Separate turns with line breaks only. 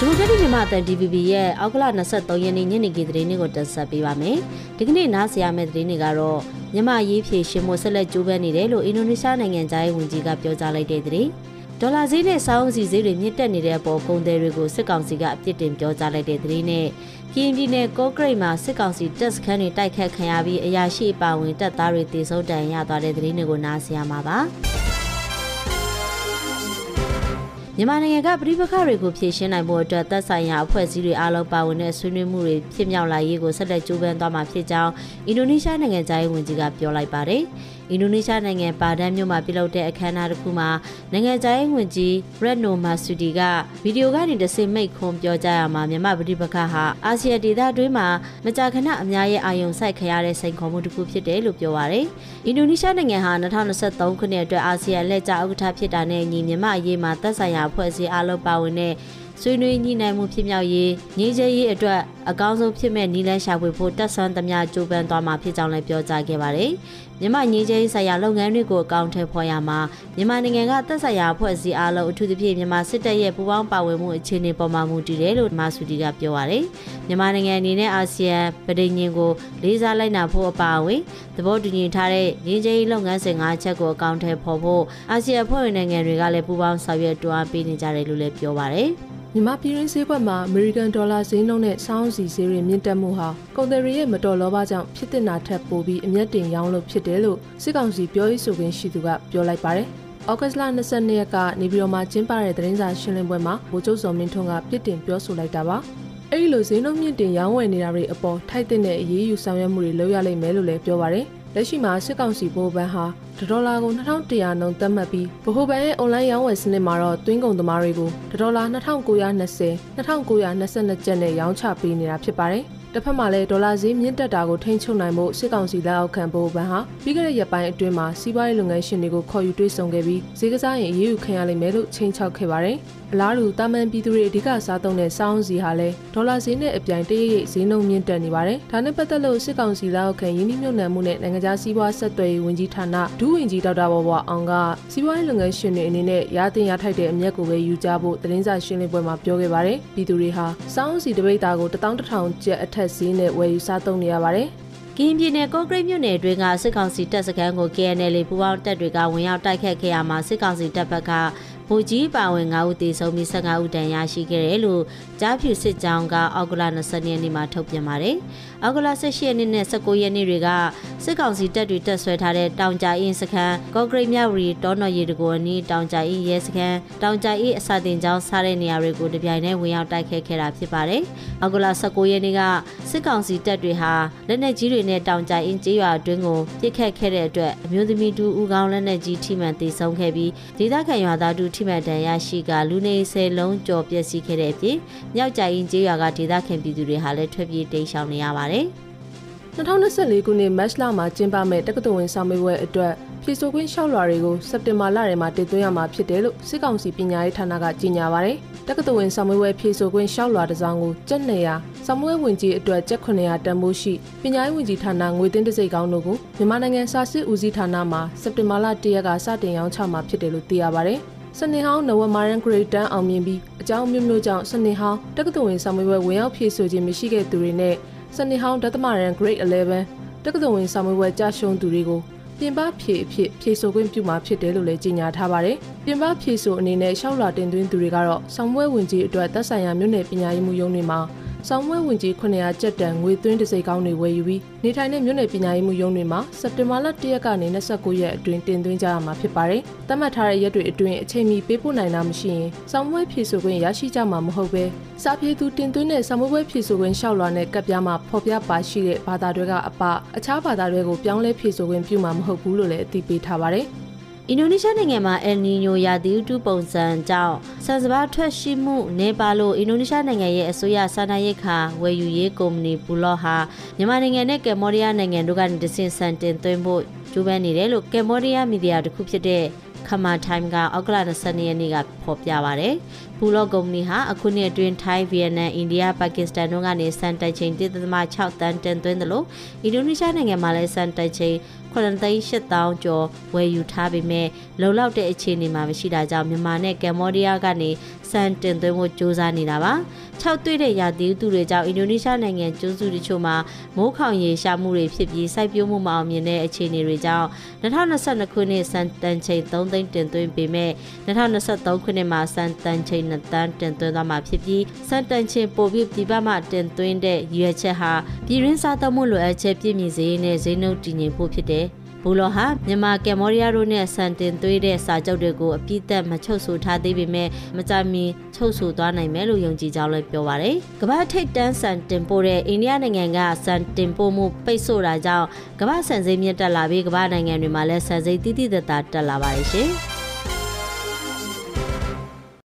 ဒီမိုကရက်တစ်မြန်မာအသံ DVB ရဲ့အောက်ကလ23ရက်နေ့ညနေခင်းသတင်းတွေကိုတင်ဆက်ပေးပါမယ်။ဒီကနေ့နားဆင်ရမယ့်သတင်းတွေကတော့မြန်မာရေးဖြည့်ရှင်မိုဆက်လက်ကြိုးပမ်းနေတယ်လို့အင်ဒိုနီးရှားနိုင်ငံသားရေးဝန်ကြီးကပြောကြားလိုက်တဲ့သတင်း။ဒေါ်လာဈေးနဲ့စောင်းစီဈေးတွေမြင့်တက်နေတဲ့အပေါ်ကုန်သည်တွေကိုစစ်ကောင်စီကအပြစ်တင်ပြောကြားလိုက်တဲ့သတင်းနဲ့ကရင်ပြည်နယ်ကော့ဂရိတ်မှာစစ်ကောင်စီတပ်စခန်းတွေတိုက်ခတ်ခံရပြီးအရာရှိအပါဝင်တပ်သားတွေတေဆုံးတန်ရသွားတဲ့သတင်းတွေကိုနားဆင်ရမှာပါ။ မြန်မာနိုင်ငံကပြည်ပခါတွေကိုဖြည့်ရှင်းနိုင်ဖို့အတွက်သက်ဆိုင်ရာအဖွဲ့အစည်းတွေအားလုံးပါဝင်တဲ့ဆွေးနွေးမှုတွေဖြစ်မြောက်လာရေးကိုဆက်လက်ကြိုးပမ်းသွားမှာဖြစ်ကြောင်းအင်ဒိုနီးရှားနိုင်ငံသားရေးဝန်ကြီးကပြောလိုက်ပါတယ်။ အင်ဒိုနီးရှားနိုင်ငံပါဒန်မြို့မှာပြုလုပ်တဲ့အခမ်းအနားတစ်ခုမှာနိုင်ငံသားရေးဝန်ကြီးရက်နိုမာဆူဒီကဗီဒီယိုကနေတဆင့်မိတ်ခွန်းပြောကြားရမှာမြန်မာပြည်ပခါဟာအာဆီယံဒေသတွင်းမှာမကြာခဏအများရဲ့အာရုံစိုက်ခရတဲ့စိန်ခေါ်မှုတစ်ခုဖြစ်တယ်လို့ပြောပါရယ်အင်ဒိုနီးရှားနိုင်ငံဟာ2023ခုနှစ်အတွက်အာဆီယံလက်ကျဥက္ကဋ္ဌဖြစ်တာနဲ့ညီမြန်မာအရေးမှာသက်ဆိုင်ရာအဖွဲ့အစည်းအားလုံးပါဝင်တဲ့ ဆွေးနွေးညှိနှိုင်းမှုဖြစ်မြောက်ရေးငြိမ်းချမ်းရေးအတွက်အကောင်းဆုံးဖြစ်မဲ့နီလန်းရှာဖွေဖို့တက်ဆွမ်းသမျှကြိုးပမ်းသွားမှာဖြစ်ကြောင်းလည်းပြောကြားခဲ့ပါတယ်။မြန်မာငြိမ်းချမ်းရေးဆိုင်ရာလုပ်ငန်းတွေကိုအကောင့်ထဲဖော်ရမှာမြန်မာနိုင်ငံကသက်ဆိုင်ရာအဖွဲ့အစည်းအားလုံးအထူးသဖြင့်မြန်မာစစ်တပ်ရဲ့ပူးပေါင်းပါဝင်မှုအခြေအနေပေါ်မှာမူတည်တယ်လို့မာဆူဒီကပြောပါတယ်။မြန်မာနိုင်ငံအနေနဲ့အာဆီယံပဋိညာဉ်ကိုလေးစားလိုက်နာဖို့အပါအဝင်သဘောတူညီထားတဲ့ငြိမ်းချမ်းရေးလုပ်ငန်းစဉ်၅ချက်ကိုအကောင့်ထဲဖော်ဖို့အာဆီယံအဖွဲ့ဝင်နိုင်ငံတွေကလည်းပူးပေါင်းဆောင်ရွက်တွန်းအားပေးနေကြတယ်လို့လည်းပြောပါတယ်။
မြန်မာပြည်ရင်းဈေးကွက်မှာအမေရိကန်ဒေါ်လာဈေးနှုန်းနဲ့စောင်းစီဈေးတွေမြင့်တက်မှုဟာကုန်သည်တွေရဲ့မတော်လောဘကြောင့်ဖြစ်တဲ့နာထက်ပိုပြီးအမျက်တင်ရောင်းလို့ဖြစ်တယ်လို့စစ်ကောင်စီပြောရေးဆိုခွင့်ရှိသူကပြောလိုက်ပါတယ်။ဩဂတ်လ22ရက်ကနေပြည်တော်မှာကျင်းပတဲ့သတင်းစာရှင်းလင်းပွဲမှာဗိုလ်ချုပ်စော်မင်းထွန်းကပြစ်တင်ပြောဆိုလိုက်တာပါ။အဲဒီလိုဈေးနှုန်းမြင့်တင်ရောင်းဝယ်နေတာတွေအပေါ်ထိုက်တဲ့အရေးယူဆောင်ရွက်မှုတွေလုပ်ရလိမ့်မယ်လို့လည်းပြောပါတယ်။လက်ရှိမှာစစ်ကောင်စီဘိုးဘန်းဟာ ဒေါ်လာကို2100နှုန်းသတ်မှတ်ပြီးဗဟိုဘဏ်ရဲ့ online ရောင်းဝယ်စနစ်မှာတော့တွင်းကုန်သမားတွေကိုဒေါ်လာ2920 2922ကျပ်နဲ့ရောင်းချပေးနေတာဖြစ်ပါတယ်။ တစ်ဖက်မှာလည်းဒေါ်လာဈေးမြင့်တက်တာကိုထိန်းချုပ်နိုင်ဖို့စစ်ကောင်စီလက်အောက်ခံဖို့ဘဏ်ဟာပြီးခဲ့တဲ့ရက်ပိုင်းအတွင်းမှာစီးပွားရေးလုပ်ငန်းရှင်တွေကိုခေါ်ယူတွေ့ဆုံခဲ့ပြီးဈေးကစားရင်အရေးယူခံရလိမ့်မယ်လို့ချိန်ချောက်ခဲ့ပါတယ်။အလားတူတာမန်ပြည်သူတွေအဓိကစားသုံးတဲ့စောင်းစီဟာလည်းဒေါ်လာဈေးနဲ့အပြိုင်တရိပ်ရိပ်ဈေးနှုန်းမြင့်တက်နေပါတယ်။ဒါနဲ့ပတ်သက်လို့စစ်ကောင်စီလက်အောက်ခံရင်းနှီးမြှုပ်နှံမှုနဲ့နိုင်ငံခြားစီးပွားဆက်သွယ်ရေးဝန်ကြီးဌာနဒုဝန်ကြီးဒေါက်တာဘော်ဘော်အောင်ကစီးပွားရေးလုပ်ငန်းရှင်တွေအနေနဲ့ရာတင်ရထိုက်တဲ့အမျက်ကိုပဲယူကြဖို့သတင်းစာရှင်းလင်းပွဲမှာပြောခဲ့ပါတယ်။ပြည်သူတွေဟာစောင်းစီတပိတ်တာကို1100ကျပ်အထက်ဈေးနဲ့ဝယ်ယူစားသုံးနေရပါတယ်။
ကင်းပြည်နယ်ကော့ဂရိတ်မြို့နယ်အတွင်းကစစ်ကောင်စီတပ်စခန်းကို KNL ပူးပေါင်းတပ်တွေကဝင်ရောက်တိုက်ခတ်ခဲ့ရမှာစစ်ကောင်စီတပ်ဘက်ကဗိုလ်ကြီးပါဝင်9ဦးသေဆုံးပြီး15ဦးဒဏ်ရာရှိခဲ့တယ်လို့ကြားဖြူစစ်ကြောင်းကအောက်ဂလာ20ရက်နေ့မှာထုတ်ပြန်ပါတယ်။အောက်ဂလာ18ရက်နေ့နဲ့19ရက်နေ့တွေက စစ်ကောင်စီတပ်တွေတပ်ဆွဲထားတဲ့တောင်ကြအင်းစခန်းကော့ဂရိတ်မြဝရီတောနော်ရီတကိုအနီးတောင်ကြအင်းရဲစခန်းတောင်ကြအင်းအစာတင်ကျောင်းစားတဲ့နေရာတွေကိုတပြိုင်တည်းဝင်ရောက်တိုက်ခိုက်ခဲ့တာဖြစ်ပါတယ်။အောက်ဂလာ19ရက်နေ့ကစစ်ကောင်စီတပ်တွေဟာလက်နက်ကြီးတွေနဲ့တောင်ကြအင်းကျေးရွာအတွင်းကိုပစ်ခတ်ခဲ့တဲ့အတွက်အမျိုးသမီးတူဦးကောင်းလက်နက်ကြီးထိမှန်သေဆုံးခဲ့ပြီးဒေသခံရွာသားတူထိမှန်ဒဏ်ရာရှိကလူနေဆယ်လုံးကျော်ပျက်စီးခဲ့တဲ့အပြင်မြောက်ကြိုင်ကျေးရွာကဒေသခံပြည်သူတွေဟာလည်းထွက်ပြေးတိမ်းရှောင်နေရပါတယ်။
2024ခုနှစ်မတ်လမှာကျင်းပမဲ့တက္ကသိုလ်ဝင်ဆောင်မေးပွဲအတွက်ဖြည့်ဆို့ခွင့်လျှောက်လွှာတွေကိုစက်တင်ဘာလထဲမှာတင်သွင်းရမှာဖြစ်တယ်လို့စစ်ကောင်စီပညာရေးဌာနကကြေညာပါတယ်။တက္ကသိုလ်ဝင်ဆောင်မေးပွဲဖြည့်ဆို့ခွင့်လျှောက်လွှာတစ်စောင်ကိုကျပ်200ဆောင်မေးဝင်ကြီးအတွက်ကျပ်900တန်ဖိုးရှိပညာရေးဝန်ကြီးဌာနငွေသွင်းတစိတ်ကောင်းတို့ကိုမြန်မာနိုင်ငံစာစစ်ဦးစီးဌာနမှစက်တင်ဘာလ1ရက်ကစတင်ရောင်းချမှာဖြစ်တယ်လို့သိရပါတယ်။စနေဟောင်းနဝမာရန်ဂရိတ်တန်အောင်မြင်ပြီးအကြောင်းမျိုးမျိုးကြောင့်စနေဟောင်းတက္ကသိုလ်ဝင်ဆောင်မေးပွဲဝင်ရောက်ဖြည့်ဆို့ခြင်းမရှိခဲ့သူတွေနဲ့ စနေဟောင်းဒသမရန် grade 11တက္ကသိုလ်ဝင်ဆောင်မွေးပွဲကြာရှုံးသူတွေကိုပြင်ပဖြည့်အဖြစ်ဖြည့်ဆို့ခွင့်ပြုမှာဖြစ်တယ်လို့လည်းကြေညာထားပါတယ်။ပြင်ပဖြည့်ဆို့အနေနဲ့ရှောက်လာတင်သွင်းသူတွေကတော့ဆောင်မွေးဝင်ကြီးအတွက်သက်ဆိုင်ရာမြို့နယ်ပညာရေးမှုရုံးတွေမှာ ဆောင်းမွဲဝင်ကြီး900ကျပ်တန်ငွေသွင်းတစိကောင်းတွေဝယ်ယူပြီးနေထိုင်တဲ့မြို့နယ်ပညာရေးမှုရုံးတွေမှာစက်တင်ဘာလ1ရက်ကနေ29ရက်အတွင်းတင်သွင်းကြရမှာဖြစ်ပါတယ်။သတ်မှတ်ထားတဲ့ရက်တွေအတွင်းအချိန်မီပေးပို့နိုင်တာမရှိရင်ဆောင်းမွဲဖြည့်ဆို့ခွင့်ရရှိကြမှာမဟုတ်ပဲစာပြေသူတင်သွင်းတဲ့ဆောင်းမွဲဖြည့်ဆို့ခွင့်လျှောက်လွှာနဲ့ကပ်ပြားမှာဖော်ပြပါရှိတဲ့ဘာသာတွေကအပအခြားဘာသာတွေကိုပြောင်းလဲဖြည့်ဆို့ခွင့်ပြုမှာမဟုတ်ဘူးလို့လည်းအသိပေးထားပါတယ်။
အင်ဒိုနီးရှားနိုင်ငံမှာအယ်နီညိုရာသီဥတုပုံစံကြောင့်ဆန်စပါးထွက်ရှိမှုနေပါလို့အင်ဒိုနီးရှားနိုင်ငံရဲ့အစိုးရစာနာရိတ်ခါဝယ်ယူရေးကုမ္ပဏီဘူလော့ဟာမြန်မာနိုင်ငံနဲ့ကမ္ဘောဒီးယားနိုင်ငံတို့ကနေတဆင့်ဆန်တင်သွင်းဖို့ကြိုးပမ်းနေတယ်လို့ကမ္ဘောဒီးယားမီဒီယာတစ်ခုဖြစ်တဲ့ခမာထိုင်းကအောက်ကလ22ရက်နေ့ကဖော်ပြပါဗျ။ဘူလော့ကုမ္ပဏီဟာအခုနှစ်အတွင်းထိုင်း၊ဗီယက်နမ်၊အိန္ဒိယ၊ပါကစ္စတန်တို့ကနေစံတိုက်ချိန်1.6တန်တင်သွင်းတယ်လို့အင်ဒိုနီးရှားနိုင်ငံမှာလည်းစံတိုက်ချိန်9,8000ကျော်ဝယ်ယူထားပေမဲ့လုံလောက်တဲ့အခြေအနေမှာမရှိတာကြောင့်မြန်မာနဲ့ကမ္ဘောဒီးယားကနေစံတင်သွင်းဖို့ကြိုးစားနေတာပါ။၆တွေ့တဲ့ရာသီဥတုတွေကြောင့်အင်ဒိုနီးရှားနိုင်ငံကျွန်းစုတချို့မှာမိုးခေါင်ရေရှားမှုတွေဖြစ်ပြီးစိုက်ပျိုးမှုမအောင်မြင်တဲ့အခြေအနေတွေကြောင့်2022ခုနှစ်စံတန်ချိန်3သိန်းတင်သွင်းပေမဲ့2023ခုနှစ်မှာစံတန်ချိန်2တန်းတင်သွင်းသွားမှာဖြစ်ပြီးစံတန်ချိန်ပိုပြီးပြည်ပမှတင်သွင်းတဲ့ရွေချက်ဟာပြည်ရင်းစားသုံးမှုလိုအပ်ချက်ပြည့်မီစေနဲ့ဈေးနှုန်းတည်ငြိမ်ဖို့ဖြစ်တယ်ဘူလောဟာမြန်မာကမ်ဘောဒီးယားတို့နဲ့ဆန်တင်သွေးတဲ့စာချုပ်တွေကိုအပြည့်သက်မချုပ်ဆိုထားသေးပေမဲ့မကြမီချုပ်ဆိုသွားနိုင်မယ်လို့ယုံကြည်ကြောင်းလည်းပြောပါရယ်။ကမ္ဘာထိပ်တန်းဆန်တင်ပို့တဲ့အိန္ဒိယနိုင်ငံကဆန်တင်ပို့မှုပိတ်ဆို့တာကြောင့်ကမ္ဘာဆန်ဈေးမြင့်တက်လာပြီးကမ္ဘာနိုင်ငံတွေမှာလည်းဆန်ဈေးတိတိတတ်တာတက်လာပါရရှင်။